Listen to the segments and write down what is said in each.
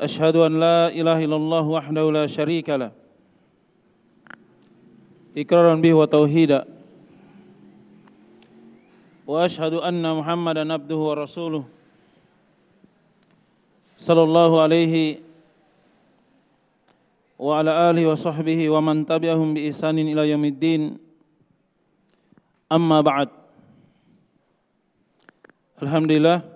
أشهد أن لا إله إلا الله وحده لا شريك له إقرارا به وتوحيدا وأشهد أن محمدا عبده ورسوله صلى الله عليه وعلى آله وصحبه ومن تبعهم بإحسان إلى يوم الدين أما بعد الحمد لله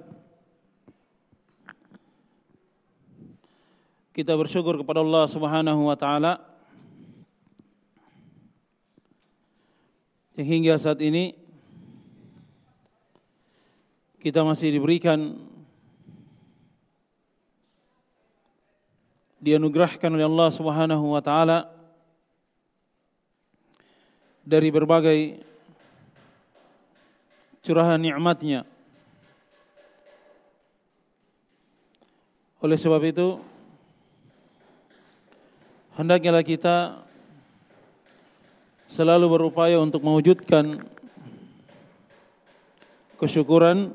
Kita bersyukur kepada Allah Subhanahu wa taala yang hingga saat ini kita masih diberikan dianugerahkan oleh Allah Subhanahu wa taala dari berbagai curahan nikmatnya. Oleh sebab itu hendaknya kita selalu berupaya untuk mewujudkan kesyukuran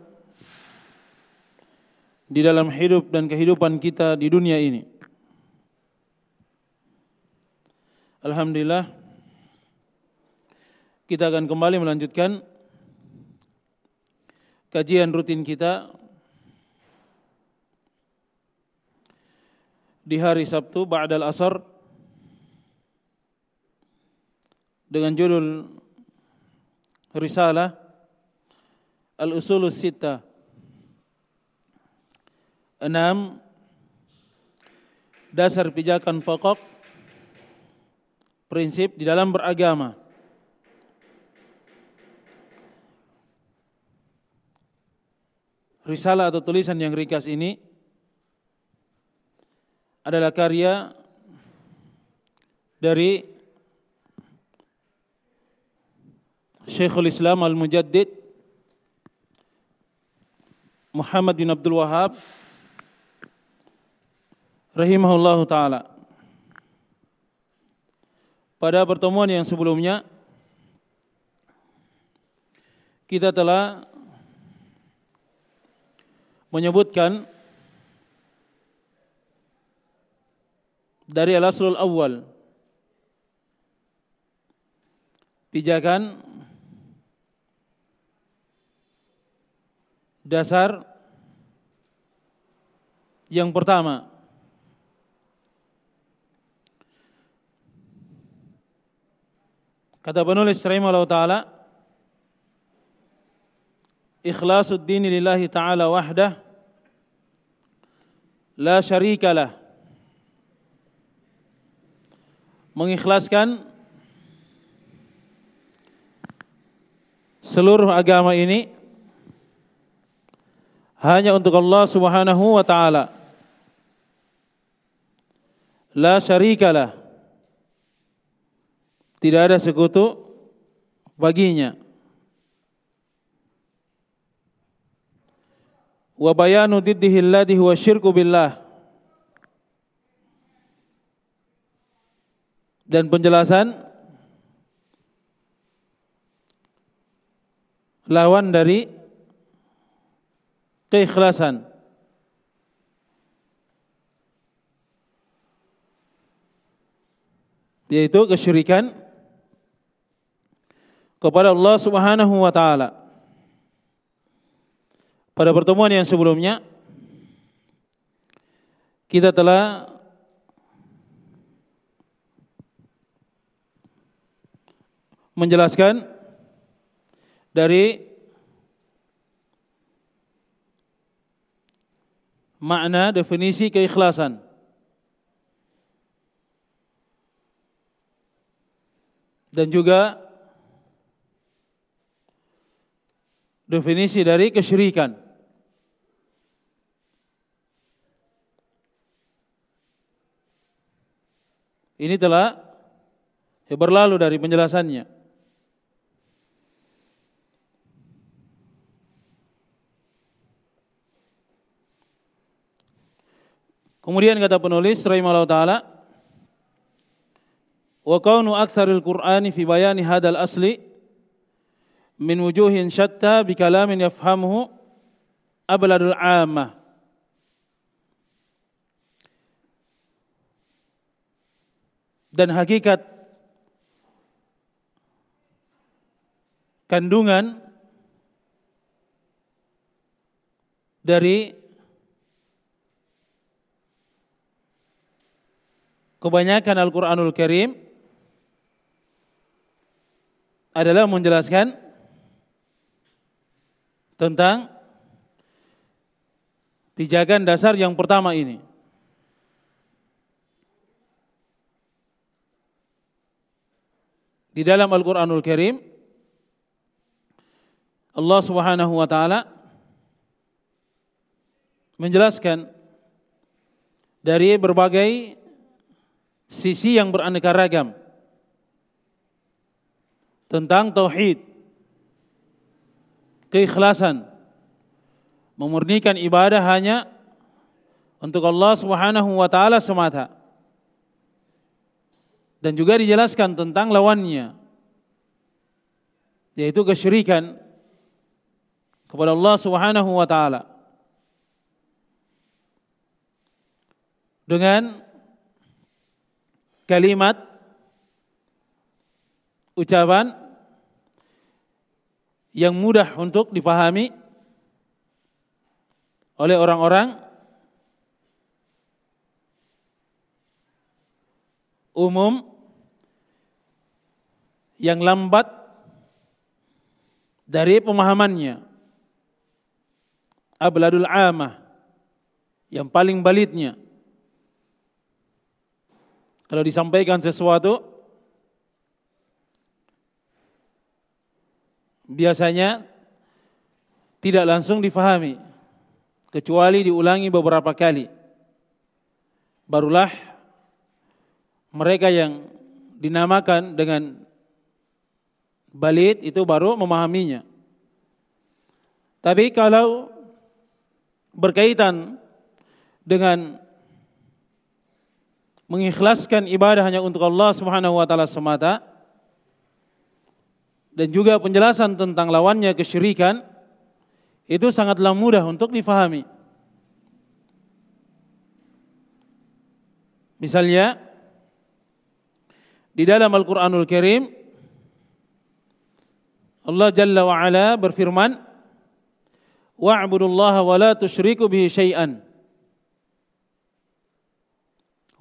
di dalam hidup dan kehidupan kita di dunia ini. Alhamdulillah kita akan kembali melanjutkan kajian rutin kita di hari Sabtu ba'dal asar dengan judul Risalah Al-Usulus Sita. Enam dasar pijakan pokok prinsip di dalam beragama. Risalah atau tulisan yang ringkas ini adalah karya dari Syekhul Islam Al-Mujaddid Muhammad bin Abdul Wahab rahimahullah taala. Pada pertemuan yang sebelumnya kita telah menyebutkan dari al-aslul awal pijakan dasar yang pertama. Kata penulis rahimahullah taala ikhlasul dini lillahi taala wahdah la syarikalah mengikhlaskan seluruh agama ini hanya untuk Allah Subhanahu wa taala. La syarikalah. Tidak ada sekutu baginya. Wa bayanu diddihi alladhi huwa syirku billah. Dan penjelasan lawan dari keikhlasan. Yaitu kesyirikan kepada Allah Subhanahu wa taala. Pada pertemuan yang sebelumnya kita telah menjelaskan dari makna definisi keikhlasan. Dan juga definisi dari kesyirikan. Ini telah berlalu dari penjelasannya. Kemudian kata penulis rahimahullah taala wa kaunu aktsaril qur'ani fi bayani hadal asli min wujuhin syatta bi kalamin yafhamuhu abladul ammah. Dan hakikat kandungan dari kebanyakan Al-Quranul Karim adalah menjelaskan tentang pijakan dasar yang pertama ini. Di dalam Al-Quranul Karim, Allah Subhanahu wa Ta'ala menjelaskan dari berbagai sisi yang beraneka ragam tentang tauhid, keikhlasan, memurnikan ibadah hanya untuk Allah Subhanahu wa taala semata. Dan juga dijelaskan tentang lawannya yaitu kesyirikan kepada Allah Subhanahu wa taala. Dengan kalimat ucapan yang mudah untuk dipahami oleh orang-orang umum yang lambat dari pemahamannya. Abladul amah yang paling balitnya kalau disampaikan sesuatu biasanya tidak langsung difahami kecuali diulangi beberapa kali. Barulah mereka yang dinamakan dengan balit itu baru memahaminya. Tapi kalau berkaitan dengan mengikhlaskan ibadah hanya untuk Allah Subhanahu wa taala semata dan juga penjelasan tentang lawannya kesyirikan itu sangatlah mudah untuk difahami. Misalnya di dalam Al-Qur'anul Karim Allah Jalla wa Ala berfirman wa'budullaha wa la tusyriku bihi syai'an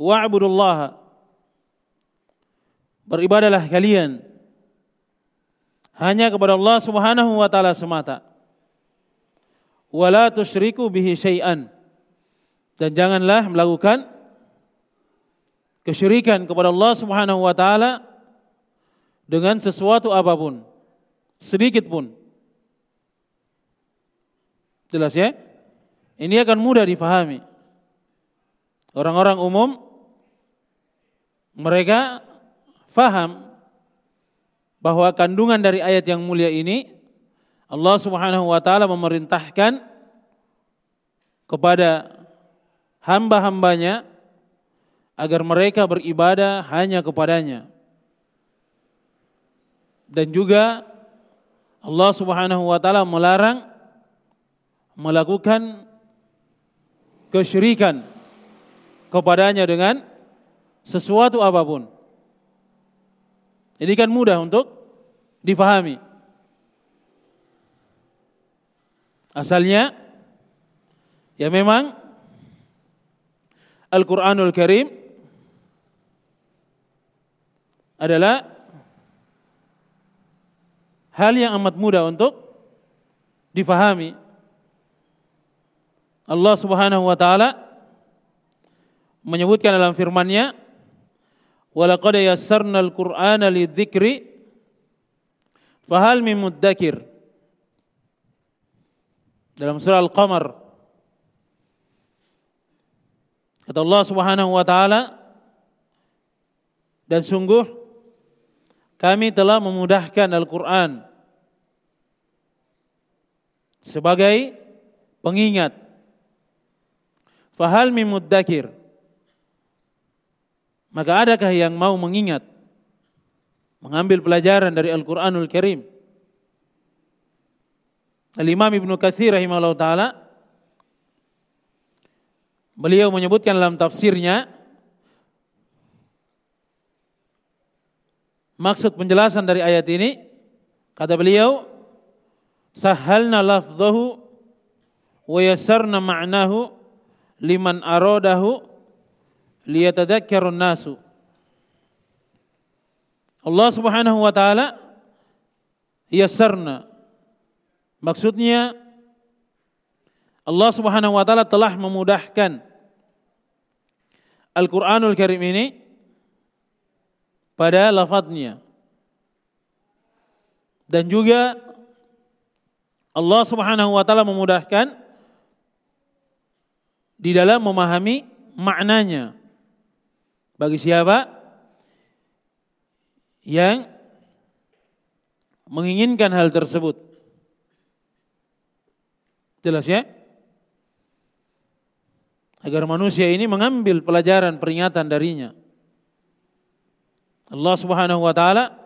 wa'budullah beribadalah kalian. Hanya kepada Allah Subhanahu wa taala semata. Wala tusyriku bihi syai'an. Dan janganlah melakukan kesyirikan kepada Allah Subhanahu wa taala dengan sesuatu apa pun. Sedikit pun. Jelas ya? Ini akan mudah difahami. Orang-orang umum mereka faham bahwa kandungan dari ayat yang mulia ini Allah Subhanahu wa taala memerintahkan kepada hamba-hambanya agar mereka beribadah hanya kepadanya. Dan juga Allah Subhanahu wa taala melarang melakukan kesyirikan kepadanya dengan sesuatu apa pun. Ini kan mudah untuk difahami. Asalnya ya memang Al-Qur'anul Karim adalah hal yang amat mudah untuk difahami. Allah Subhanahu wa taala menyebutkan dalam firman-Nya Walaqad yassarna al-Qur'ana lidzikri fahal min muddakir. Dalam surah Al-Qamar kata Allah Subhanahu wa taala Dan sungguh kami telah memudahkan Al-Quran sebagai pengingat. Fahal mimuddakir. Maka adakah yang mau mengingat? Mengambil pelajaran dari Al-Quranul Karim. Al-Imam Ibn Kathir rahimahullah ta'ala Beliau menyebutkan dalam tafsirnya Maksud penjelasan dari ayat ini kata beliau sahalna lafzahu wa yassarna ma'nahu liman aradahu liyatadhakkarun nasu Allah Subhanahu wa taala yassarna maksudnya Allah Subhanahu wa taala telah memudahkan Al-Qur'anul Karim ini pada lafadznya. Dan juga Allah Subhanahu wa taala memudahkan di dalam memahami maknanya. Bagi siapa yang menginginkan hal tersebut. Jelas ya? Agar manusia ini mengambil pelajaran peringatan darinya. Allah Subhanahu wa taala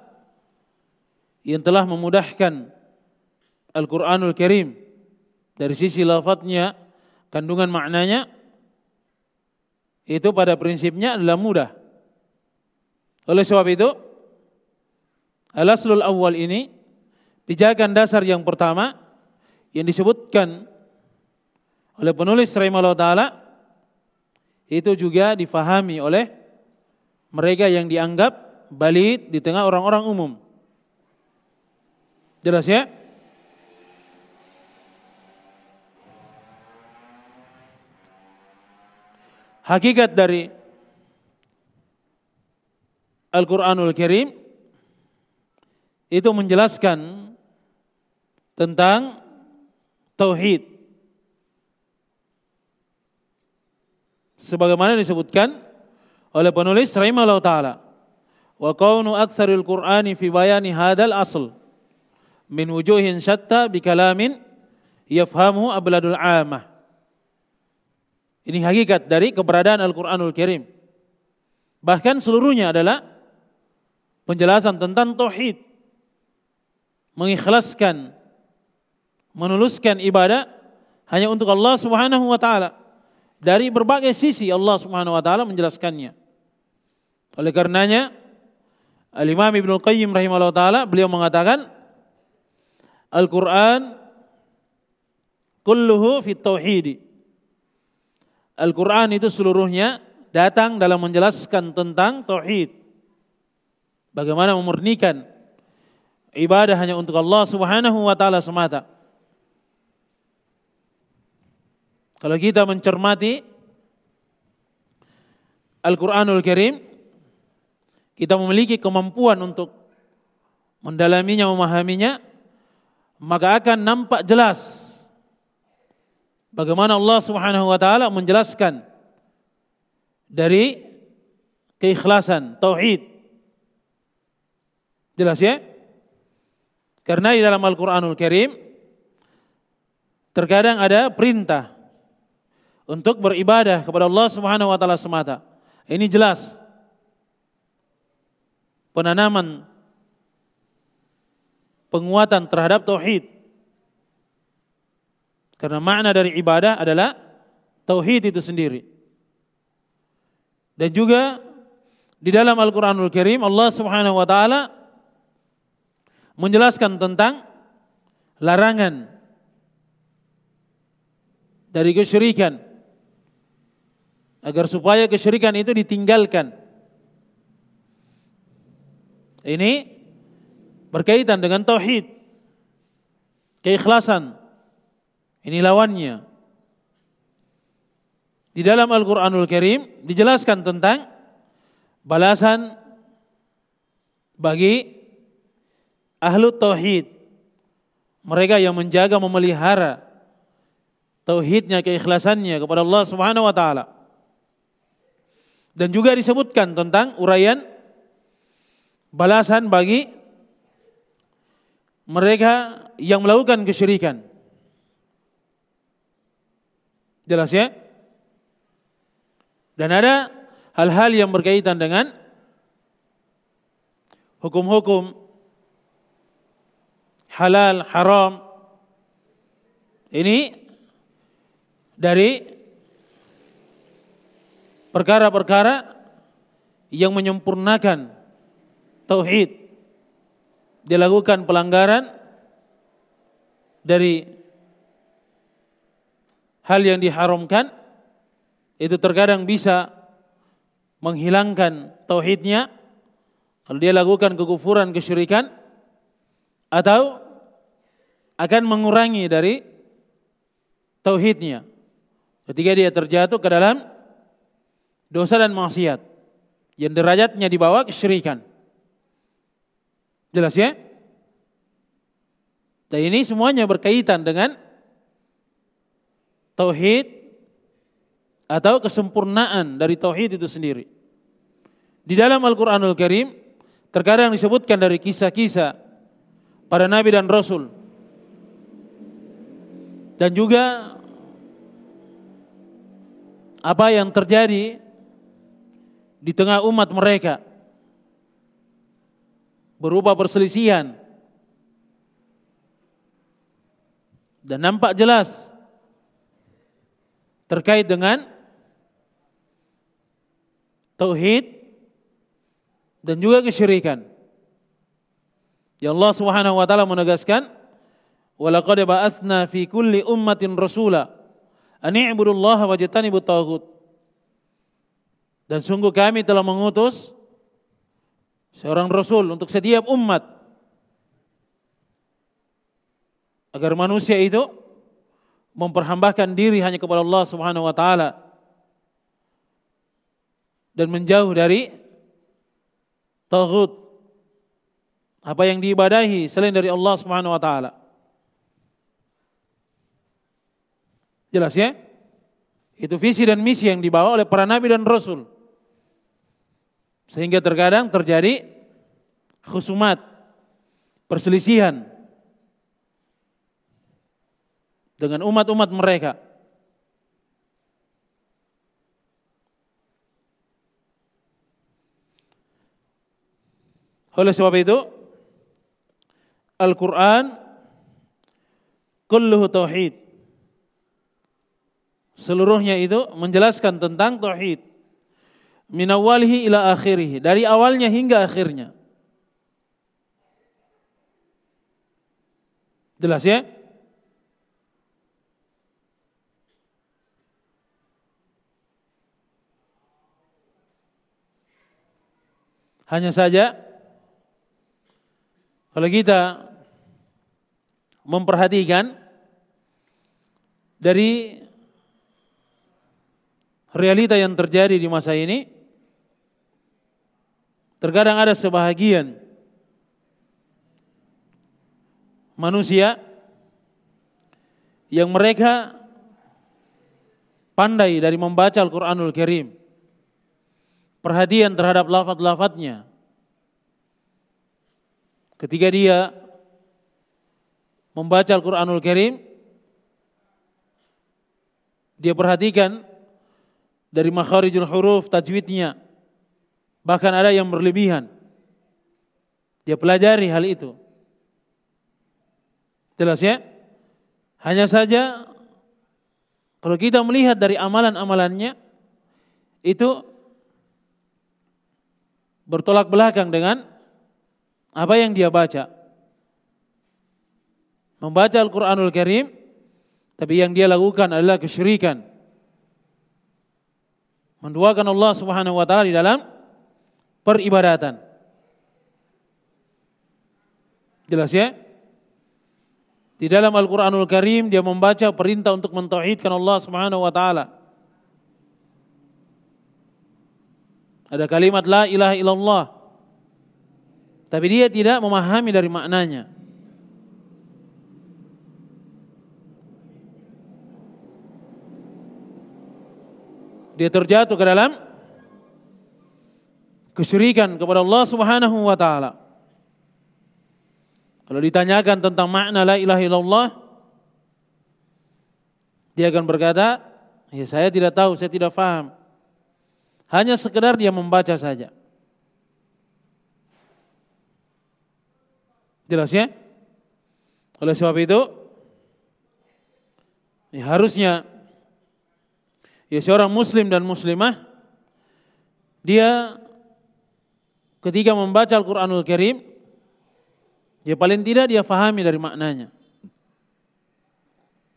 yang telah memudahkan Al-Qur'anul Karim dari sisi lafadznya, kandungan maknanya itu pada prinsipnya adalah mudah. Oleh sebab itu, al-aslul awal ini dijadikan dasar yang pertama yang disebutkan oleh penulis rahimahullah taala itu juga difahami oleh mereka yang dianggap balid di tengah orang-orang umum. Jelas ya? Hakikat dari Al-Quranul Karim itu menjelaskan tentang tauhid. Sebagaimana disebutkan oleh penulis rahimahullah taala wa kaunu aktsaril qur'ani fi bayani hadal asl min wujuhin syatta bi kalamin yafhamu abladul amah ini hakikat dari keberadaan Al-Qur'anul Karim. Bahkan seluruhnya adalah penjelasan tentang tauhid. Mengikhlaskan menuluskan ibadah hanya untuk Allah Subhanahu wa taala. Dari berbagai sisi Allah Subhanahu wa taala menjelaskannya. Oleh karenanya Al-Imam Ibnu Qayyim rahimahullah taala beliau mengatakan Al-Qur'an kulluhu fit tauhid. Al-Qur'an itu seluruhnya datang dalam menjelaskan tentang tauhid. Bagaimana memurnikan ibadah hanya untuk Allah Subhanahu wa taala semata. Kalau kita mencermati Al-Qur'anul Karim kita memiliki kemampuan untuk mendalaminya, memahaminya, maka akan nampak jelas bagaimana Allah Subhanahu wa taala menjelaskan dari keikhlasan tauhid. Jelas ya? Karena di dalam Al-Qur'anul Karim terkadang ada perintah untuk beribadah kepada Allah Subhanahu wa taala semata. Ini jelas penanaman penguatan terhadap tauhid. Karena makna dari ibadah adalah tauhid itu sendiri. Dan juga di dalam Al-Qur'anul Karim Allah Subhanahu wa taala menjelaskan tentang larangan dari kesyirikan agar supaya kesyirikan itu ditinggalkan ini berkaitan dengan tauhid. Keikhlasan. Ini lawannya. Di dalam Al-Qur'anul Karim dijelaskan tentang balasan bagi ahlu tauhid. Mereka yang menjaga memelihara tauhidnya keikhlasannya kepada Allah Subhanahu wa taala. Dan juga disebutkan tentang uraian balasan bagi mereka yang melakukan kesyirikan. Jelas ya? Dan ada hal-hal yang berkaitan dengan hukum-hukum halal, haram. Ini dari perkara-perkara yang menyempurnakan tauhid. Dilakukan pelanggaran dari hal yang diharamkan itu terkadang bisa menghilangkan tauhidnya kalau dia lakukan kekufuran kesyirikan atau akan mengurangi dari tauhidnya ketika dia terjatuh ke dalam dosa dan maksiat yang derajatnya dibawa kesyirikan. Jelas ya? Dan ini semuanya berkaitan dengan tauhid atau kesempurnaan dari tauhid itu sendiri. Di dalam Al-Qur'anul Karim terkadang disebutkan dari kisah-kisah para nabi dan rasul. Dan juga apa yang terjadi di tengah umat mereka. Berupa perselisihan. Dan nampak jelas terkait dengan tauhid dan juga kesyirikan. Ya Allah Subhanahu wa taala menegaskan Walaqad ba'atsna fi kulli ummatin rasula an i'budullaha wajtanibut taghut. Dan sungguh kami telah mengutus seorang rasul untuk setiap umat agar manusia itu memperhambakan diri hanya kepada Allah Subhanahu wa taala dan menjauh dari taghut apa yang diibadahi selain dari Allah Subhanahu wa taala. Jelas ya? Itu visi dan misi yang dibawa oleh para nabi dan rasul. Sehingga terkadang terjadi khusumat, perselisihan dengan umat-umat mereka. Oleh sebab itu, Al-Quran kulluhu tauhid. Seluruhnya itu menjelaskan tentang tauhid. Minawalihi ila akhirih. Dari awalnya hingga akhirnya. Jelas ya? Hanya saja kalau kita memperhatikan dari realita yang terjadi di masa ini, terkadang ada sebahagian manusia yang mereka pandai dari membaca Al-Quranul Karim. Perhatian terhadap lafad-lafadnya. Ketika dia membaca Al-Quranul Karim, dia perhatikan dari makharijul huruf tajwidnya. Bahkan ada yang berlebihan. Dia pelajari hal itu. Jelas ya? Hanya saja kalau kita melihat dari amalan-amalannya itu bertolak belakang dengan apa yang dia baca. Membaca Al-Quranul Karim, tapi yang dia lakukan adalah kesyirikan menduakan Allah Subhanahu wa taala di dalam peribadatan. Jelas ya? Di dalam Al-Qur'anul Karim dia membaca perintah untuk mentauhidkan Allah Subhanahu wa taala. Ada kalimat la ilaha illallah. Tapi dia tidak memahami dari maknanya. Dia terjatuh ke dalam kesyirikan kepada Allah Subhanahu wa taala. Kalau ditanyakan tentang makna la ilaha illallah, dia akan berkata, ya saya tidak tahu, saya tidak paham. Hanya sekedar dia membaca saja. Jelas ya? Oleh sebab itu, ya harusnya ya seorang muslim dan muslimah dia ketika membaca Al-Qur'anul Karim Ya paling tidak dia fahami dari maknanya.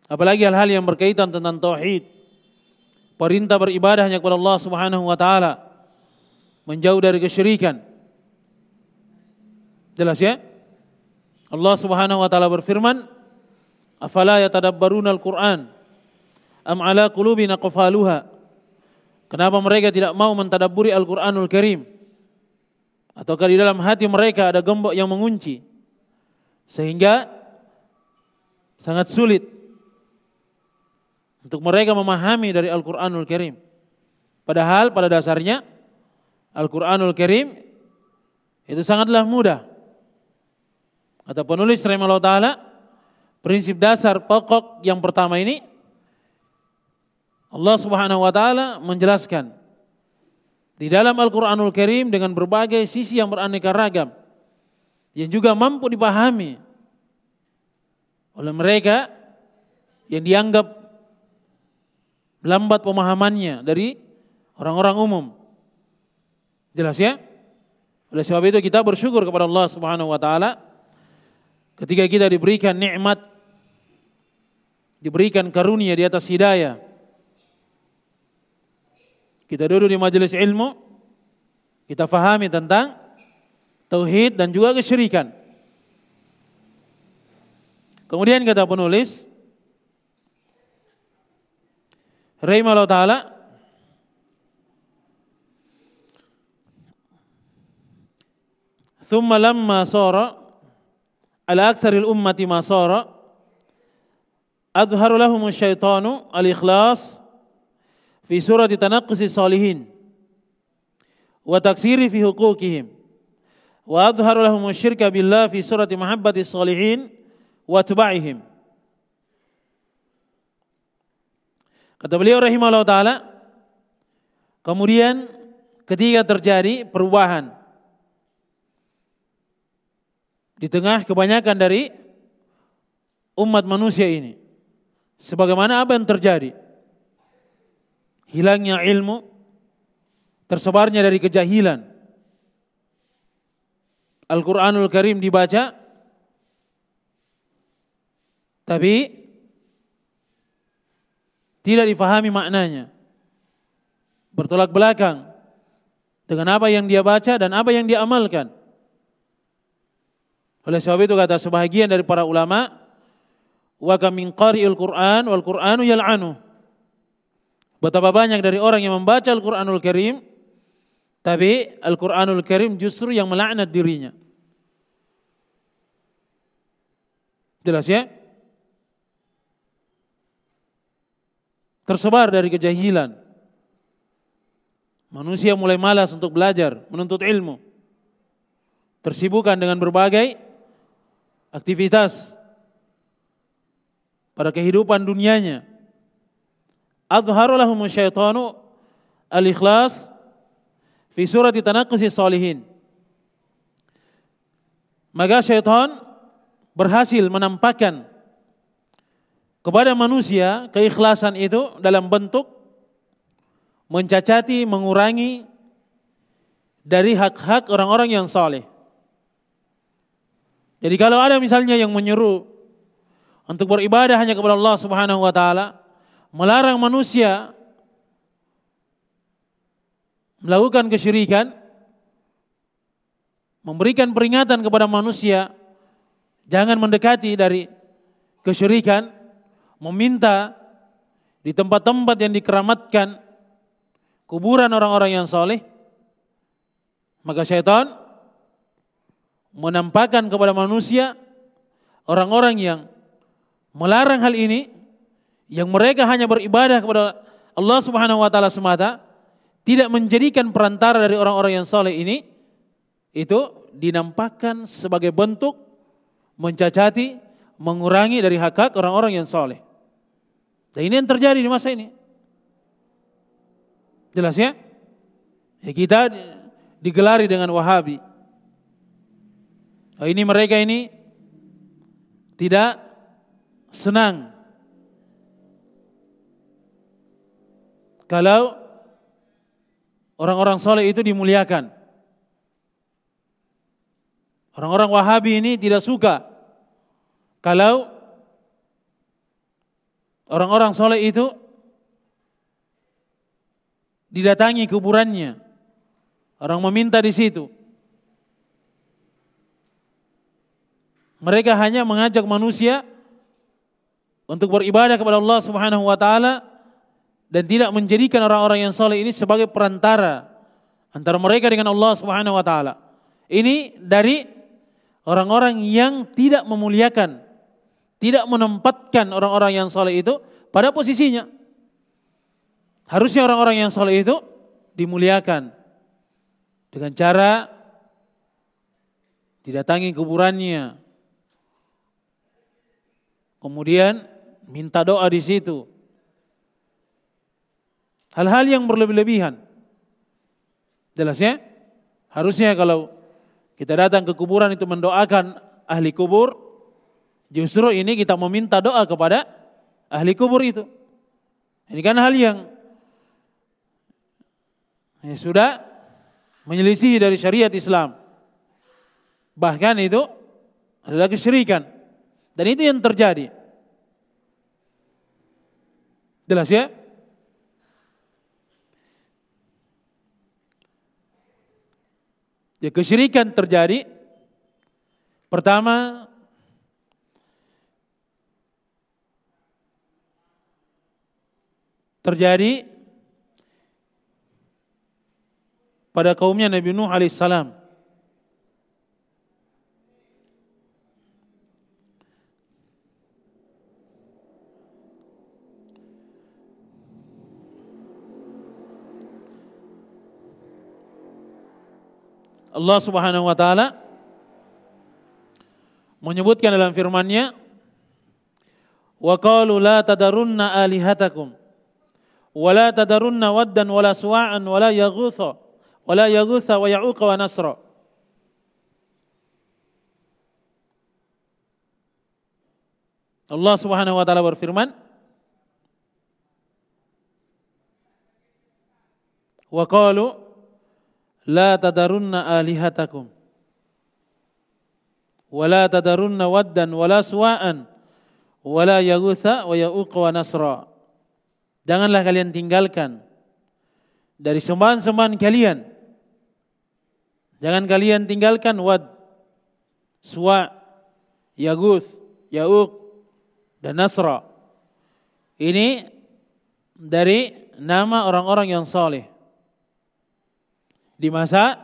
Apalagi hal-hal yang berkaitan tentang tauhid. Perintah beribadah hanya kepada Allah Subhanahu wa taala. Menjauh dari kesyirikan. Jelas ya? Allah Subhanahu wa taala berfirman, "Afala yatadabbaruna al-Qur'an am ala qulubin aqfaluha?" Kenapa mereka tidak mau mentadabburi Al-Qur'anul Karim? Ataukah di dalam hati mereka ada gembok yang mengunci? Sehingga sangat sulit untuk mereka memahami dari Al-Quranul Karim. Padahal pada dasarnya Al-Quranul Karim itu sangatlah mudah. Kata penulis rahimahullah ta'ala, prinsip dasar pokok yang pertama ini Allah Subhanahu wa taala menjelaskan di dalam Al-Qur'anul Karim dengan berbagai sisi yang beraneka ragam yang juga mampu dipahami oleh mereka yang dianggap lambat pemahamannya dari orang-orang umum. Jelas ya? Oleh sebab itu kita bersyukur kepada Allah Subhanahu wa taala ketika kita diberikan nikmat diberikan karunia di atas hidayah. Kita duduk di majelis ilmu, kita fahami tentang tauhid dan juga kesyirikan. Kemudian kata penulis rahimahullah taala ثم لما صار على أكثر الأمة ما صار أظهر لهم الشيطان الإخلاص في سورة تنقص الصالحين وتكسير في حقوقهم. wa adharu lahum syirka billah fi surati mahabbati salihin Kata beliau rahimahullah taala kemudian ketika terjadi perubahan di tengah kebanyakan dari umat manusia ini sebagaimana apa yang terjadi? Hilangnya ilmu tersebarnya dari kejahilan. Al-Quranul Karim dibaca, tapi tidak difahami maknanya. Bertolak belakang dengan apa yang dia baca dan apa yang dia amalkan. Oleh sebab itu kata sebahagian dari para ulama, wa kamin qari'il Qur'an wal Qur'anu yal'anu. Betapa banyak dari orang yang membaca Al-Qur'anul Karim tapi Al-Quranul Karim justru yang melaknat dirinya. Jelas ya? Tersebar dari kejahilan. Manusia mulai malas untuk belajar, menuntut ilmu. Tersibukkan dengan berbagai aktivitas pada kehidupan dunianya. Adharu lahum syaitanu al-ikhlas fi surat Tanaqqus Salihin. Maka syaitan berhasil menampakkan kepada manusia keikhlasan itu dalam bentuk mencacati, mengurangi dari hak-hak orang-orang yang saleh. Jadi kalau ada misalnya yang menyuruh untuk beribadah hanya kepada Allah Subhanahu wa taala, melarang manusia melakukan kesyirikan, memberikan peringatan kepada manusia, jangan mendekati dari kesyirikan, meminta di tempat-tempat yang dikeramatkan kuburan orang-orang yang soleh, maka syaitan menampakkan kepada manusia orang-orang yang melarang hal ini, yang mereka hanya beribadah kepada Allah Subhanahu wa taala semata, tidak menjadikan perantara dari orang-orang yang soleh ini itu dinampakkan sebagai bentuk mencacati, mengurangi dari hak hak orang-orang yang soleh. Dan ini yang terjadi di masa ini. Jelas ya? ya kita digelari dengan Wahabi. Oh, ini mereka ini tidak senang kalau orang-orang soleh itu dimuliakan. Orang-orang Wahabi ini tidak suka kalau orang-orang soleh itu didatangi kuburannya. Orang meminta di situ. Mereka hanya mengajak manusia untuk beribadah kepada Allah Subhanahu wa taala dan tidak menjadikan orang-orang yang soleh ini sebagai perantara antara mereka dengan Allah Subhanahu wa taala. Ini dari orang-orang yang tidak memuliakan, tidak menempatkan orang-orang yang soleh itu pada posisinya. Harusnya orang-orang yang soleh itu dimuliakan dengan cara didatangi kuburannya, Kemudian minta doa di situ. Hal-hal yang berlebih-lebihan. Jelas ya? Harusnya kalau kita datang ke kuburan itu mendoakan ahli kubur, justru ini kita meminta doa kepada ahli kubur itu. Ini kan hal yang ya sudah menyelisih dari syariat Islam. Bahkan itu adalah kesyirikan. Dan itu yang terjadi. Jelas ya? Ya kesyirikan terjadi. Pertama, terjadi pada kaumnya Nabi Nuh alaihissalam. Allah Subhanahu wa taala menyebutkan dalam firman-Nya wa qalu la tadarunna alihatakum wa la tadarunna waddan wala suwa'an wala yaghutha wala yaghutha wa ya'uqa wa nasra Allah Subhanahu wa taala berfirman wa qalu la tadarunna alihatakum wala tadarunna waddan wala suwa'an wala yaghutha wa ya'uq wa nasra janganlah kalian tinggalkan dari sembahan-sembahan kalian. Jangan kalian tinggalkan wad suwa yaguth ya'uq dan nasra. Ini dari nama orang-orang yang saleh. Di masa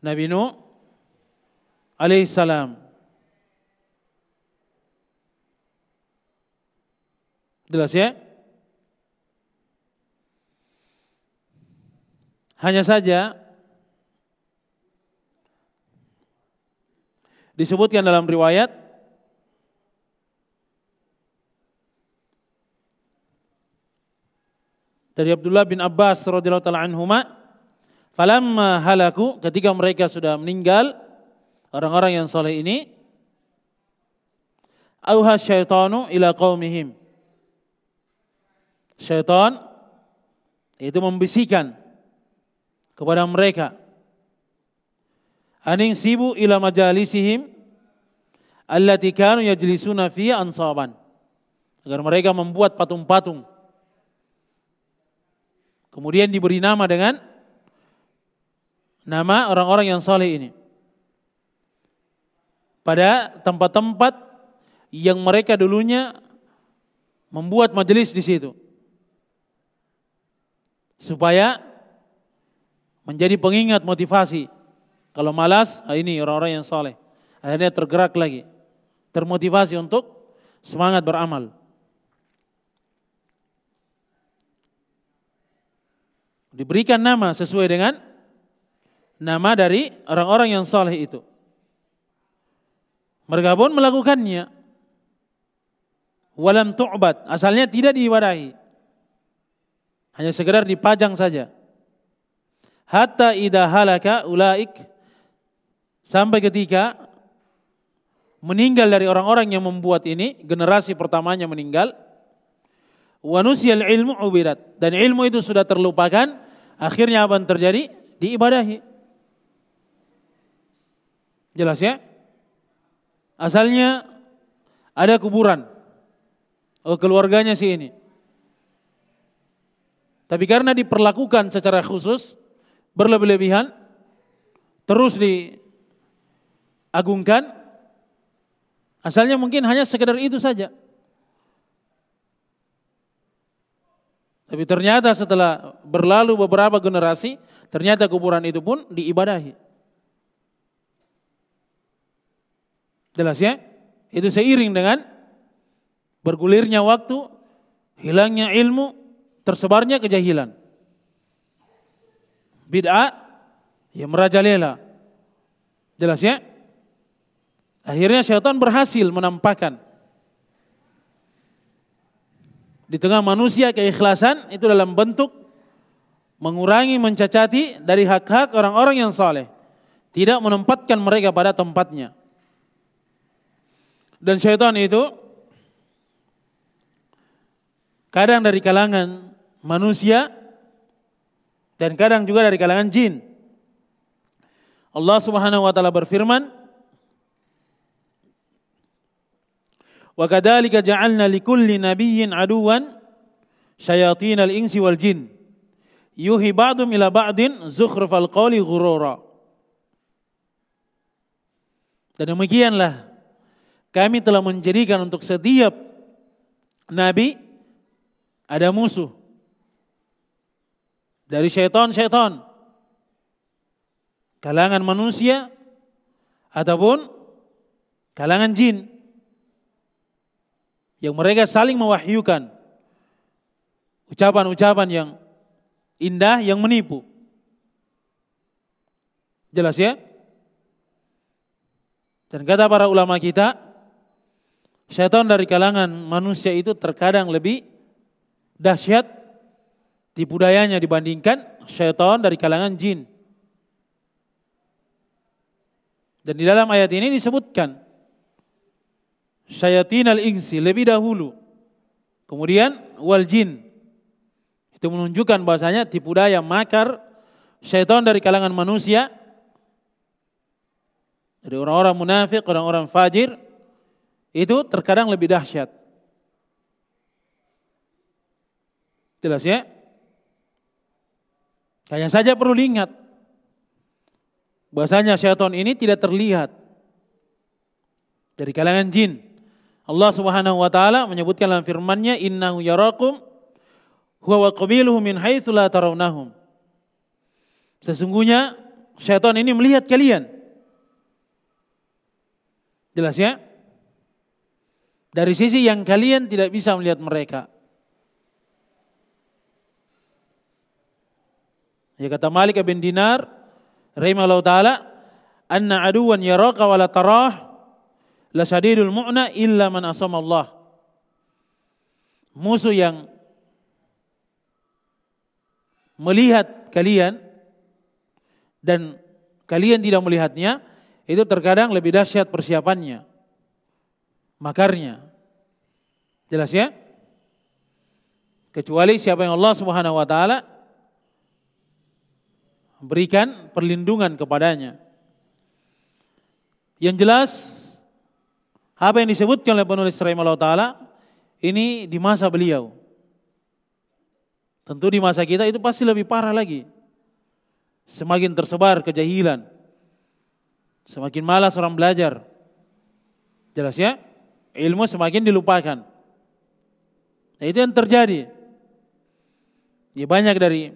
Nabi Nuh alaihissalam. Jelas ya? Hanya saja disebutkan dalam riwayat dari Abdullah bin Abbas radhiyallahu taala anhuma falamma halaku ketika mereka sudah meninggal orang-orang yang soleh ini auha syaitanu ila qaumihim syaitan itu membisikkan kepada mereka aning sibu ila majalisihim allati kanu yajlisuna fi ansaban agar mereka membuat patung-patung Kemudian diberi nama dengan nama orang-orang yang soleh ini. Pada tempat-tempat yang mereka dulunya membuat majelis di situ. Supaya menjadi pengingat motivasi. Kalau malas, ah, ini orang-orang yang soleh. Akhirnya tergerak lagi. Termotivasi untuk semangat beramal. Diberikan nama sesuai dengan nama dari orang-orang yang saleh itu. Mereka pun melakukannya. Walam tu'bad, asalnya tidak diibadahi. Hanya sekedar dipajang saja. Hatta idha halaka ulaik sampai ketika meninggal dari orang-orang yang membuat ini, generasi pertamanya meninggal. Wanusial ilmu ubidat dan ilmu itu sudah terlupakan, akhirnya apa yang terjadi? Diibadahi. Jelas ya? Asalnya ada kuburan. Oh keluarganya si ini. Tapi karena diperlakukan secara khusus, berlebih-lebihan, terus diagungkan, asalnya mungkin hanya sekedar itu saja. Tapi ternyata setelah berlalu beberapa generasi, ternyata kuburan itu pun diibadahi. Jelas ya? Itu seiring dengan bergulirnya waktu, hilangnya ilmu, tersebarnya kejahilan. Bid'ah yang merajalela. Jelas ya? Akhirnya syaitan berhasil menampakkan di tengah manusia keikhlasan itu dalam bentuk mengurangi mencacati dari hak-hak orang-orang yang saleh, tidak menempatkan mereka pada tempatnya. Dan syaitan itu kadang dari kalangan manusia dan kadang juga dari kalangan jin. Allah Subhanahu wa taala berfirman, "Wa kadzalika ja'alna likulli nabiyyin aduwan syayatin al-insi wal jin yuhi ba'dhum ila ba'din zukhrufal qawli ghurura." Dan demikianlah kami telah menjadikan untuk setiap nabi ada musuh dari syaitan-syaitan kalangan manusia ataupun kalangan jin yang mereka saling mewahyukan ucapan-ucapan yang indah yang menipu. Jelas ya? Dan kata para ulama kita, Syaitan dari kalangan manusia itu terkadang lebih dahsyat tipu dayanya dibandingkan syaitan dari kalangan jin. Dan di dalam ayat ini disebutkan syayatin al-insi lebih dahulu. Kemudian wal jin. Itu menunjukkan bahasanya tipu daya makar syaitan dari kalangan manusia dari orang-orang munafik, orang-orang fajir itu terkadang lebih dahsyat. Jelas ya? Hanya saja perlu diingat. Bahasanya syaitan ini tidak terlihat. Dari kalangan jin. Allah subhanahu wa ta'ala menyebutkan dalam firmannya, Innahu yarakum huwa wa qabiluhu min haitsu la tarawnahum. Sesungguhnya syaitan ini melihat kalian. Jelas ya? dari sisi yang kalian tidak bisa melihat mereka. Ya kata Malik bin Dinar rahimahullah taala anna aduwan yaraka wa la tarah la sadidul mu'na illa man asama Allah. Musuh yang melihat kalian dan kalian tidak melihatnya itu terkadang lebih dahsyat persiapannya makarnya. Jelas ya? Kecuali siapa yang Allah Subhanahu wa taala berikan perlindungan kepadanya. Yang jelas apa yang disebutkan oleh penulis rahimahullah taala ini di masa beliau. Tentu di masa kita itu pasti lebih parah lagi. Semakin tersebar kejahilan. Semakin malas orang belajar. Jelas ya? ilmu semakin dilupakan. Nah, itu yang terjadi. Ya, banyak dari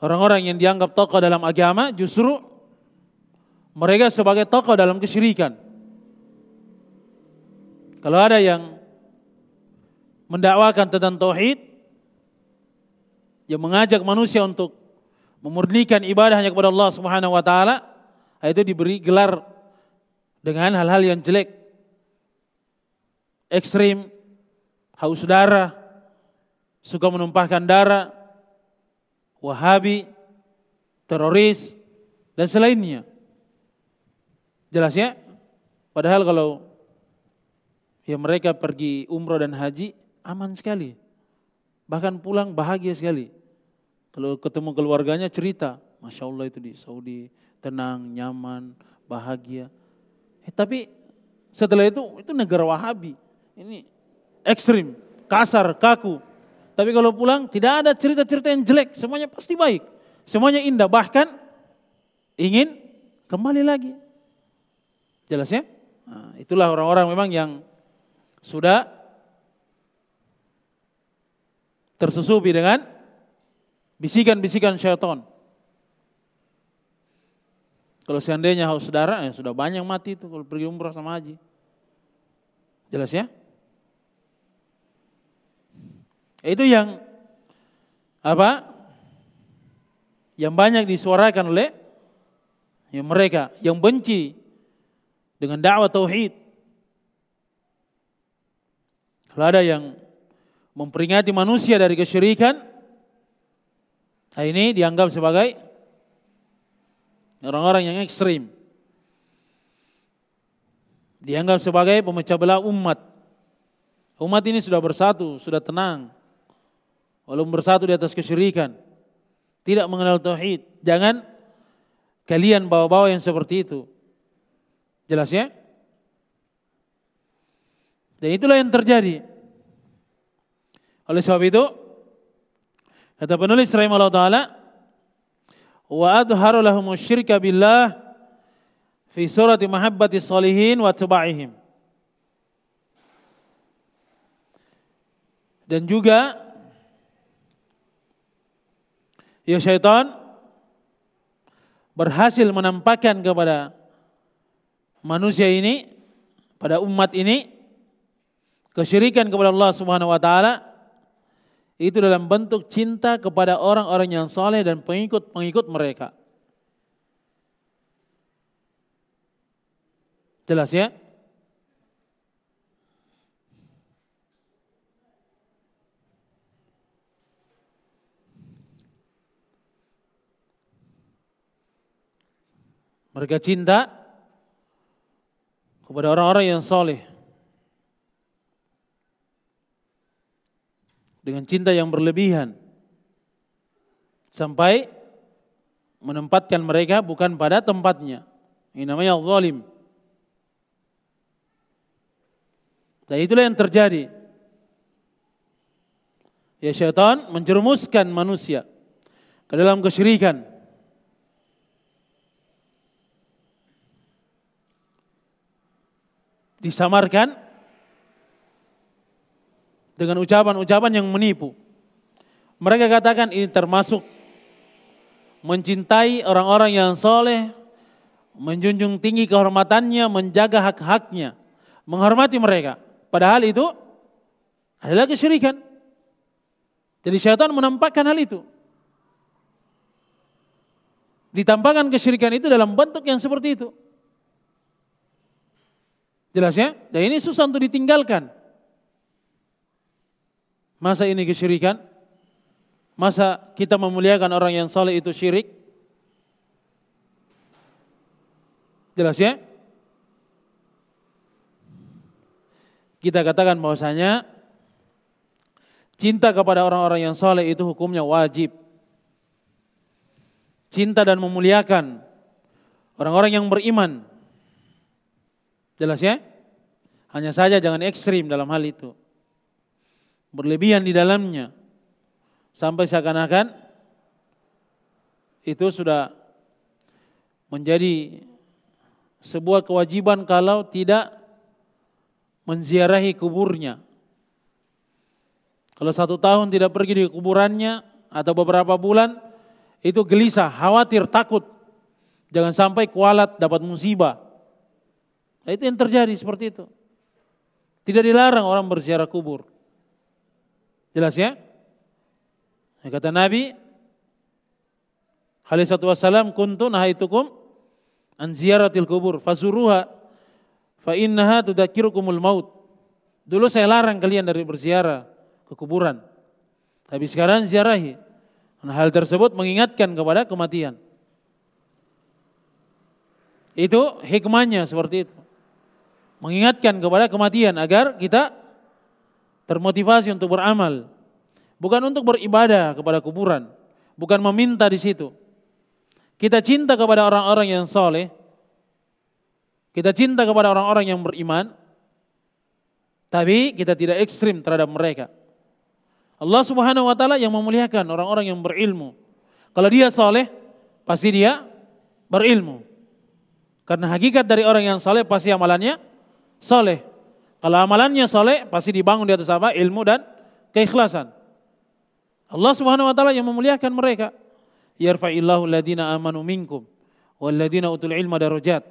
orang-orang yang dianggap tokoh dalam agama justru mereka sebagai tokoh dalam kesyirikan. Kalau ada yang mendakwakan tentang tauhid, yang mengajak manusia untuk memurnikan ibadahnya kepada Allah Subhanahu wa taala itu diberi gelar dengan hal-hal yang jelek ekstrim haus darah suka menumpahkan darah wahabi teroris dan selainnya jelas ya padahal kalau ya mereka pergi umroh dan haji aman sekali bahkan pulang bahagia sekali kalau ketemu keluarganya cerita, Masya Allah itu di Saudi tenang, nyaman, bahagia. Eh, tapi setelah itu, itu negara Wahabi. Ini ekstrim, kasar, kaku. Tapi kalau pulang tidak ada cerita-cerita yang jelek, semuanya pasti baik. Semuanya indah, bahkan ingin kembali lagi. Jelas ya? Nah, itulah orang-orang memang yang sudah tersusupi dengan bisikan-bisikan syaitan. Kalau seandainya haus darah, ya sudah banyak mati itu kalau pergi umrah sama haji. Jelas ya? Itu yang apa? Yang banyak disuarakan oleh yang mereka yang benci dengan dakwah tauhid. Kalau ada yang memperingati manusia dari kesyirikan, Nah, ini dianggap sebagai orang-orang yang ekstrim. Dianggap sebagai pemecah belah umat. Umat ini sudah bersatu, sudah tenang. Walaupun bersatu di atas kesyirikan. Tidak mengenal tauhid. Jangan kalian bawa-bawa yang seperti itu. Jelas ya? Dan itulah yang terjadi. Oleh sebab itu, Kata penulis rahimahullah taala, wa adharu lahum syirka billah fi surati mahabbati salihin wa tabaihim. Dan juga ya syaitan berhasil menampakkan kepada manusia ini pada umat ini kesyirikan kepada Allah Subhanahu wa taala itu dalam bentuk cinta kepada orang-orang yang soleh dan pengikut-pengikut mereka. Jelas ya? Mereka cinta kepada orang-orang yang soleh. dengan cinta yang berlebihan sampai menempatkan mereka bukan pada tempatnya. Ini namanya zalim. Dan itulah yang terjadi. Ya syaitan menjerumuskan manusia ke dalam kesyirikan. Disamarkan dengan ucapan-ucapan yang menipu. Mereka katakan ini termasuk mencintai orang-orang yang soleh, menjunjung tinggi kehormatannya, menjaga hak-haknya, menghormati mereka. Padahal itu adalah kesyirikan. Jadi syaitan menampakkan hal itu. Ditampakkan kesyirikan itu dalam bentuk yang seperti itu. Jelas ya? Dan ini susah untuk ditinggalkan. Masa ini kesyirikan? Masa kita memuliakan orang yang saleh itu syirik? Jelas ya? Kita katakan bahwasanya cinta kepada orang-orang yang saleh itu hukumnya wajib. Cinta dan memuliakan orang-orang yang beriman. Jelas ya? Hanya saja jangan ekstrim dalam hal itu berlebihan di dalamnya sampai seakan-akan itu sudah menjadi sebuah kewajiban kalau tidak menziarahi kuburnya. Kalau satu tahun tidak pergi di kuburannya atau beberapa bulan itu gelisah, khawatir, takut. Jangan sampai kualat dapat musibah. Nah, itu yang terjadi seperti itu. Tidak dilarang orang berziarah kubur. Jelas ya? Ya, kata Nabi alaihi wassalam kuntu nahaitukum an ziyaratil kubur fazuruha fa innaha tudzakirukumul maut. Dulu saya larang kalian dari berziarah ke kuburan. Tapi sekarang ziarahi. Nah, hal tersebut mengingatkan kepada kematian. Itu hikmahnya seperti itu. Mengingatkan kepada kematian agar kita termotivasi untuk beramal. Bukan untuk beribadah kepada kuburan. Bukan meminta di situ. Kita cinta kepada orang-orang yang soleh. Kita cinta kepada orang-orang yang beriman. Tapi kita tidak ekstrim terhadap mereka. Allah Subhanahu wa taala yang memuliakan orang-orang yang berilmu. Kalau dia soleh, pasti dia berilmu. Karena hakikat dari orang yang soleh pasti amalannya soleh. Kalau amalannya soleh, pasti dibangun di atas apa? Ilmu dan keikhlasan. Allah Subhanahu wa taala yang memuliakan mereka. Yarfa'illahu alladhina amanu minkum walladhina utul ilma darajat.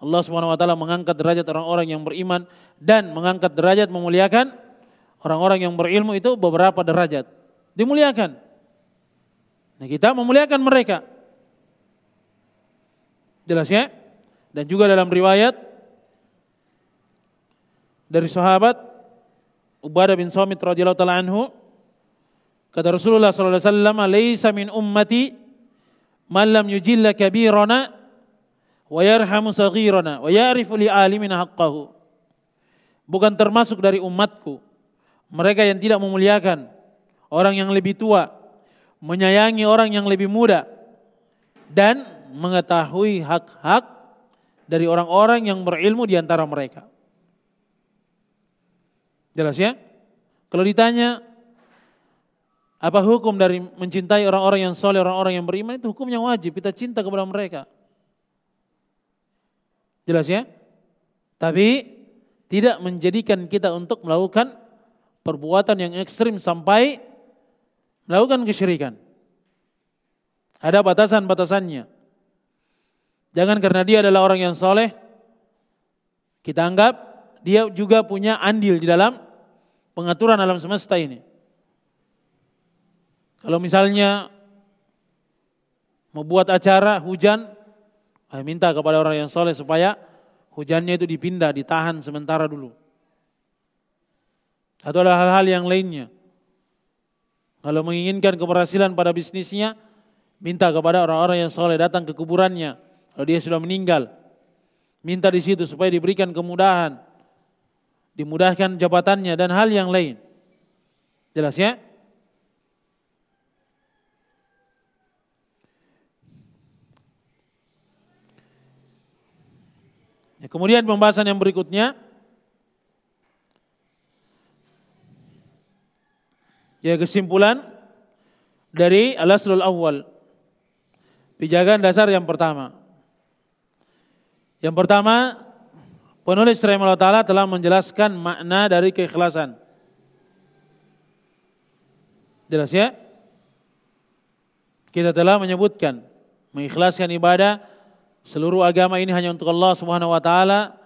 Allah Subhanahu wa taala mengangkat derajat orang-orang yang beriman dan mengangkat derajat memuliakan Orang-orang yang berilmu itu beberapa derajat. Dimuliakan. Nah kita memuliakan mereka. Jelas ya? Dan juga dalam riwayat dari sahabat Ubadah bin Samit radhiyallahu taala anhu kata Rasulullah sallallahu alaihi wasallam laisa min ummati man lam yujilla kabirana wa yarhamu saghirana wa ya'rifu li alimina haqqahu bukan termasuk dari umatku mereka yang tidak memuliakan orang yang lebih tua, menyayangi orang yang lebih muda, dan mengetahui hak-hak dari orang-orang yang berilmu di antara mereka. Jelas ya? Kalau ditanya apa hukum dari mencintai orang-orang yang soleh, orang-orang yang beriman itu hukumnya wajib. Kita cinta kepada mereka. Jelas ya? Tapi tidak menjadikan kita untuk melakukan perbuatan yang ekstrim sampai melakukan kesyirikan. Ada batasan-batasannya. Jangan karena dia adalah orang yang soleh, kita anggap dia juga punya andil di dalam pengaturan alam semesta ini. Kalau misalnya mau buat acara hujan, minta kepada orang yang soleh supaya hujannya itu dipindah, ditahan sementara dulu. Atau ada hal-hal yang lainnya. Kalau menginginkan keberhasilan pada bisnisnya, minta kepada orang-orang yang soleh datang ke kuburannya. Kalau dia sudah meninggal, minta di situ supaya diberikan kemudahan, dimudahkan jabatannya dan hal yang lain. Jelas ya? ya kemudian pembahasan yang berikutnya Ya kesimpulan dari al-aslul awal. Pijakan dasar yang pertama. Yang pertama, penulis rahimahullah ta'ala telah menjelaskan makna dari keikhlasan. Jelas ya? Kita telah menyebutkan mengikhlaskan ibadah seluruh agama ini hanya untuk Allah Subhanahu wa taala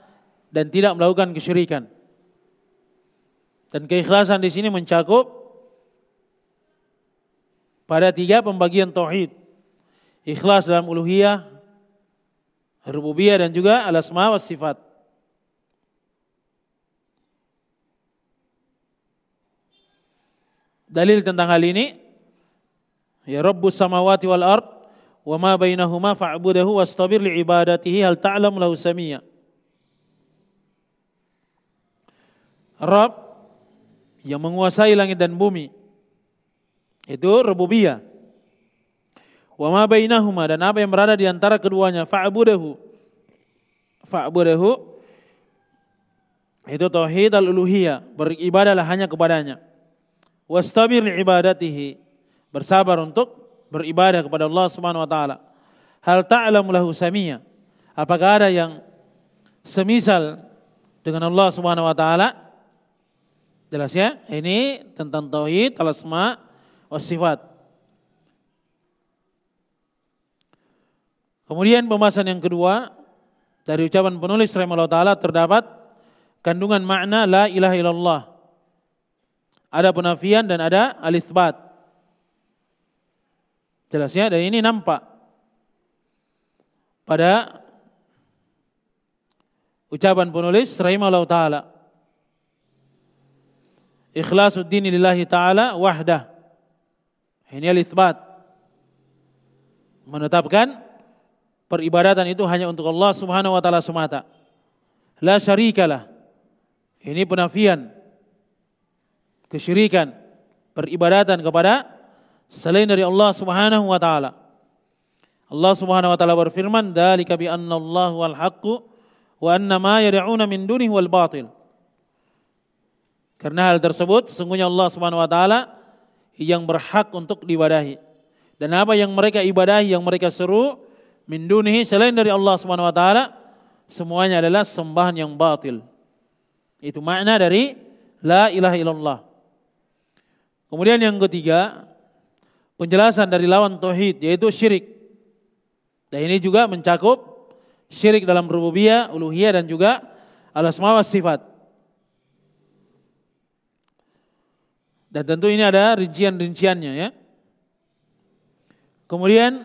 dan tidak melakukan kesyirikan. Dan keikhlasan di sini mencakup pada tiga pembagian tauhid. Ikhlas dalam uluhiyah, rububiyah dan juga al-asma sifat. Dalil tentang hal ini ya Rabbus samawati wal ard wa ma bainahuma fa'budahu wastabir li ibadatihi hal ta'lam lahu samia. Rabb yang menguasai langit dan bumi itu rububiyah. Wa ma bainahuma dan apa yang berada di antara keduanya fa'budahu. Fa'budahu itu tauhid al-uluhiyah, beribadahlah hanya kepadanya. Wastabir li ibadatihi, bersabar untuk beribadah kepada Allah Subhanahu wa taala. Hal ta'lamu lahu samia? Apakah ada yang semisal dengan Allah Subhanahu wa taala? Jelas ya? Ini tentang tauhid al-asma wasifat. Kemudian pembahasan yang kedua dari ucapan penulis rahimahullah taala terdapat kandungan makna la ilaha illallah. Ada penafian dan ada alisbat. Jelasnya dan ini nampak pada ucapan penulis rahimahullah taala. Ikhlasuddin lillahi taala wahdah. Ini al-itsbat. Menetapkan peribadatan itu hanya untuk Allah Subhanahu wa taala semata. La syarikalah. Ini penafian kesyirikan peribadatan kepada selain dari Allah Subhanahu wa taala. Allah Subhanahu wa taala berfirman, "Dzalika bi anna Allah wal haqqu wa anna ma yad'una min dunihi wal batil." Karena hal tersebut sesungguhnya Allah Subhanahu wa taala yang berhak untuk diibadahi. Dan apa yang mereka ibadahi, yang mereka seru min dunihi selain dari Allah Subhanahu wa taala semuanya adalah sembahan yang batil. Itu makna dari la ilaha illallah. Kemudian yang ketiga, penjelasan dari lawan tauhid yaitu syirik. Dan ini juga mencakup syirik dalam rububiyah, uluhiyah dan juga al-asma sifat. Dan tentu ini ada rincian-rinciannya ya. Kemudian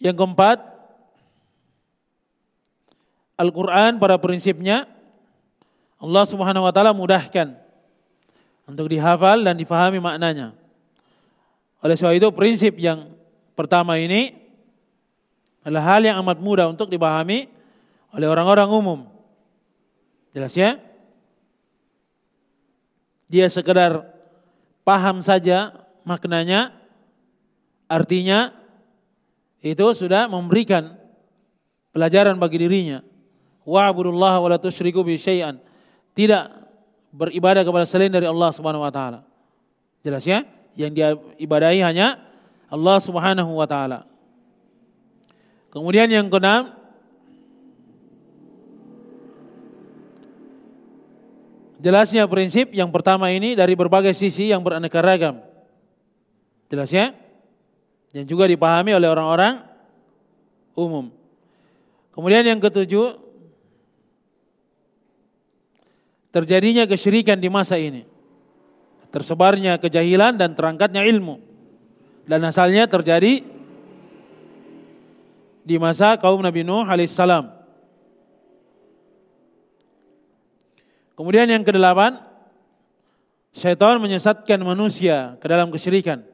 yang keempat Al-Quran pada prinsipnya Allah Subhanahu wa taala mudahkan untuk dihafal dan difahami maknanya. Oleh sebab itu prinsip yang pertama ini adalah hal yang amat mudah untuk dipahami oleh orang-orang umum. Jelas ya? Dia sekedar paham saja maknanya, artinya itu sudah memberikan pelajaran bagi dirinya. Wa'budullaha wa la tusyriku bi syai'an tidak beribadah kepada selain dari Allah Subhanahu wa taala. Jelas ya? Yang dia ibadahi hanya Allah Subhanahu wa taala. Kemudian yang keenam Jelasnya prinsip yang pertama ini dari berbagai sisi yang beraneka ragam. Jelas ya? Yang juga dipahami oleh orang-orang umum. Kemudian yang ketujuh, terjadinya kesyirikan di masa ini. Tersebarnya kejahilan dan terangkatnya ilmu. Dan asalnya terjadi di masa kaum Nabi Nuh alaihissalam. Kemudian yang kedelapan, syaitan menyesatkan manusia ke dalam kesyirikan.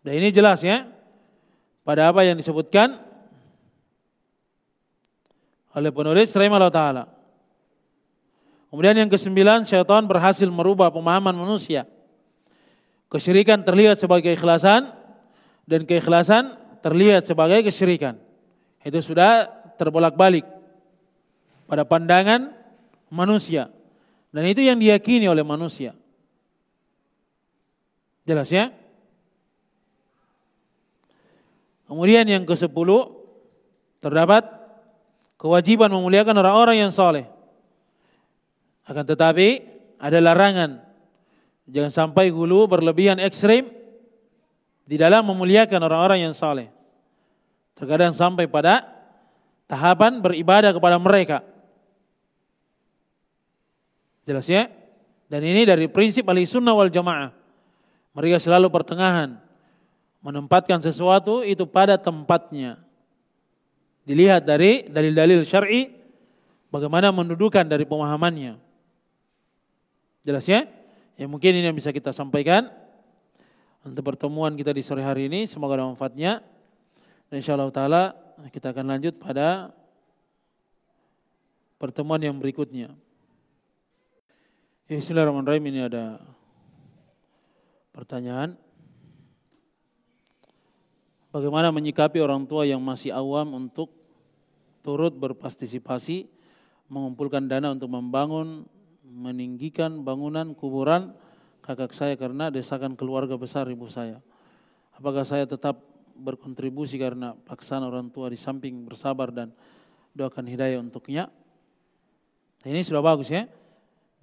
Dan ini jelas ya, pada apa yang disebutkan oleh penulis rahimahullah ta'ala. Kemudian yang kesembilan, syaitan berhasil merubah pemahaman manusia. Kesyirikan terlihat sebagai keikhlasan dan keikhlasan terlihat sebagai kesyirikan. Itu sudah terbolak-balik pada pandangan manusia. Dan itu yang diyakini oleh manusia. Jelas ya? Kemudian yang ke sepuluh terdapat kewajiban memuliakan orang-orang yang soleh. Akan tetapi ada larangan. Jangan sampai hulu berlebihan ekstrim di dalam memuliakan orang-orang yang saleh. Terkadang sampai pada tahapan beribadah kepada mereka. Jelas ya? Dan ini dari prinsip ahli sunnah wal jamaah. Mereka selalu pertengahan. Menempatkan sesuatu itu pada tempatnya. Dilihat dari dalil-dalil syar'i bagaimana mendudukan dari pemahamannya. Jelas ya? Ya mungkin ini yang bisa kita sampaikan untuk pertemuan kita di sore hari ini. Semoga ada manfaatnya. Dan insya Allah ta'ala kita akan lanjut pada pertemuan yang berikutnya. Ya, Bismillahirrahmanirrahim ini ada pertanyaan. Bagaimana menyikapi orang tua yang masih awam untuk turut berpartisipasi mengumpulkan dana untuk membangun meninggikan bangunan kuburan kakak saya karena desakan keluarga besar ibu saya. Apakah saya tetap berkontribusi karena paksaan orang tua di samping bersabar dan doakan hidayah untuknya? Ini sudah bagus ya.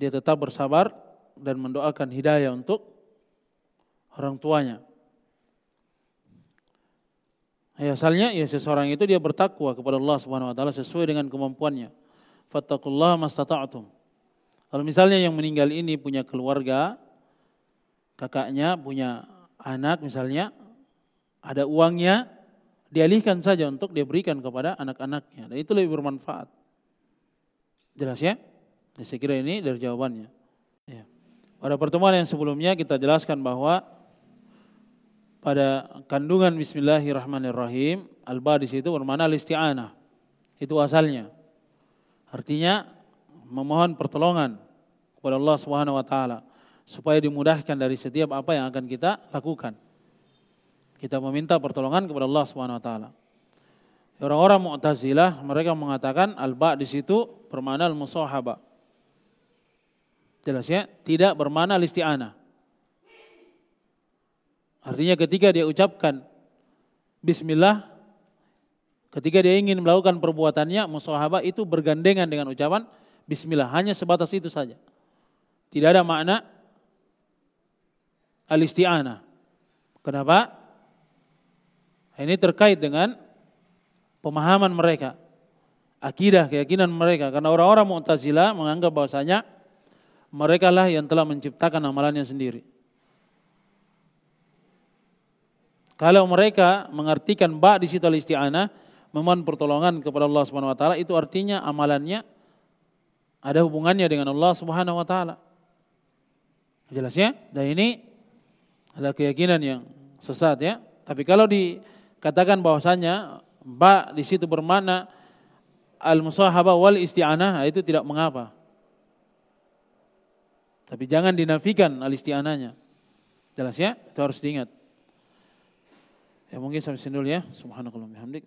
Dia tetap bersabar dan mendoakan hidayah untuk orang tuanya. Ya, asalnya ya seseorang itu dia bertakwa kepada Allah Subhanahu wa taala sesuai dengan kemampuannya. Fattaqullaha mastata'tum Kalau misalnya yang meninggal ini punya keluarga, kakaknya punya anak misalnya, ada uangnya, dialihkan saja untuk diberikan kepada anak-anaknya. Dan itu lebih bermanfaat. Jelas ya? ya saya kira ini dari jawabannya. Ya. Pada pertemuan yang sebelumnya kita jelaskan bahwa pada kandungan Bismillahirrahmanirrahim, al-ba di situ bermakna isti'anah. Itu asalnya. Artinya memohon pertolongan kepada Allah Subhanahu wa taala supaya dimudahkan dari setiap apa yang akan kita lakukan. Kita meminta pertolongan kepada Allah Subhanahu wa taala. Orang-orang Mu'tazilah mereka mengatakan al-ba di situ bermakna al-musahaba. Jelas ya, tidak bermakna isti'anah. Artinya ketika dia ucapkan bismillah ketika dia ingin melakukan perbuatannya musahaba itu bergandengan dengan ucapan bismillah, hanya sebatas itu saja. Tidak ada makna al-isti'anah. Kenapa? Ini terkait dengan pemahaman mereka, akidah, keyakinan mereka. Karena orang-orang Mu'tazilah menganggap bahwasanya mereka lah yang telah menciptakan amalannya sendiri. Kalau mereka mengartikan ba di situ al-isti'anah, memohon pertolongan kepada Allah Subhanahu wa taala itu artinya amalannya ada hubungannya dengan Allah Subhanahu wa taala. Jelas ya? Dan ini adalah keyakinan yang sesat ya. Tapi kalau dikatakan bahwasanya ba di situ bermakna al-musahabah wal isti'anah itu tidak mengapa. Tapi jangan dinafikan al-isti'anahnya. Jelas ya? Itu harus diingat. Ya mungkin sampai sini dulu ya. Subhanakallah bihamdik.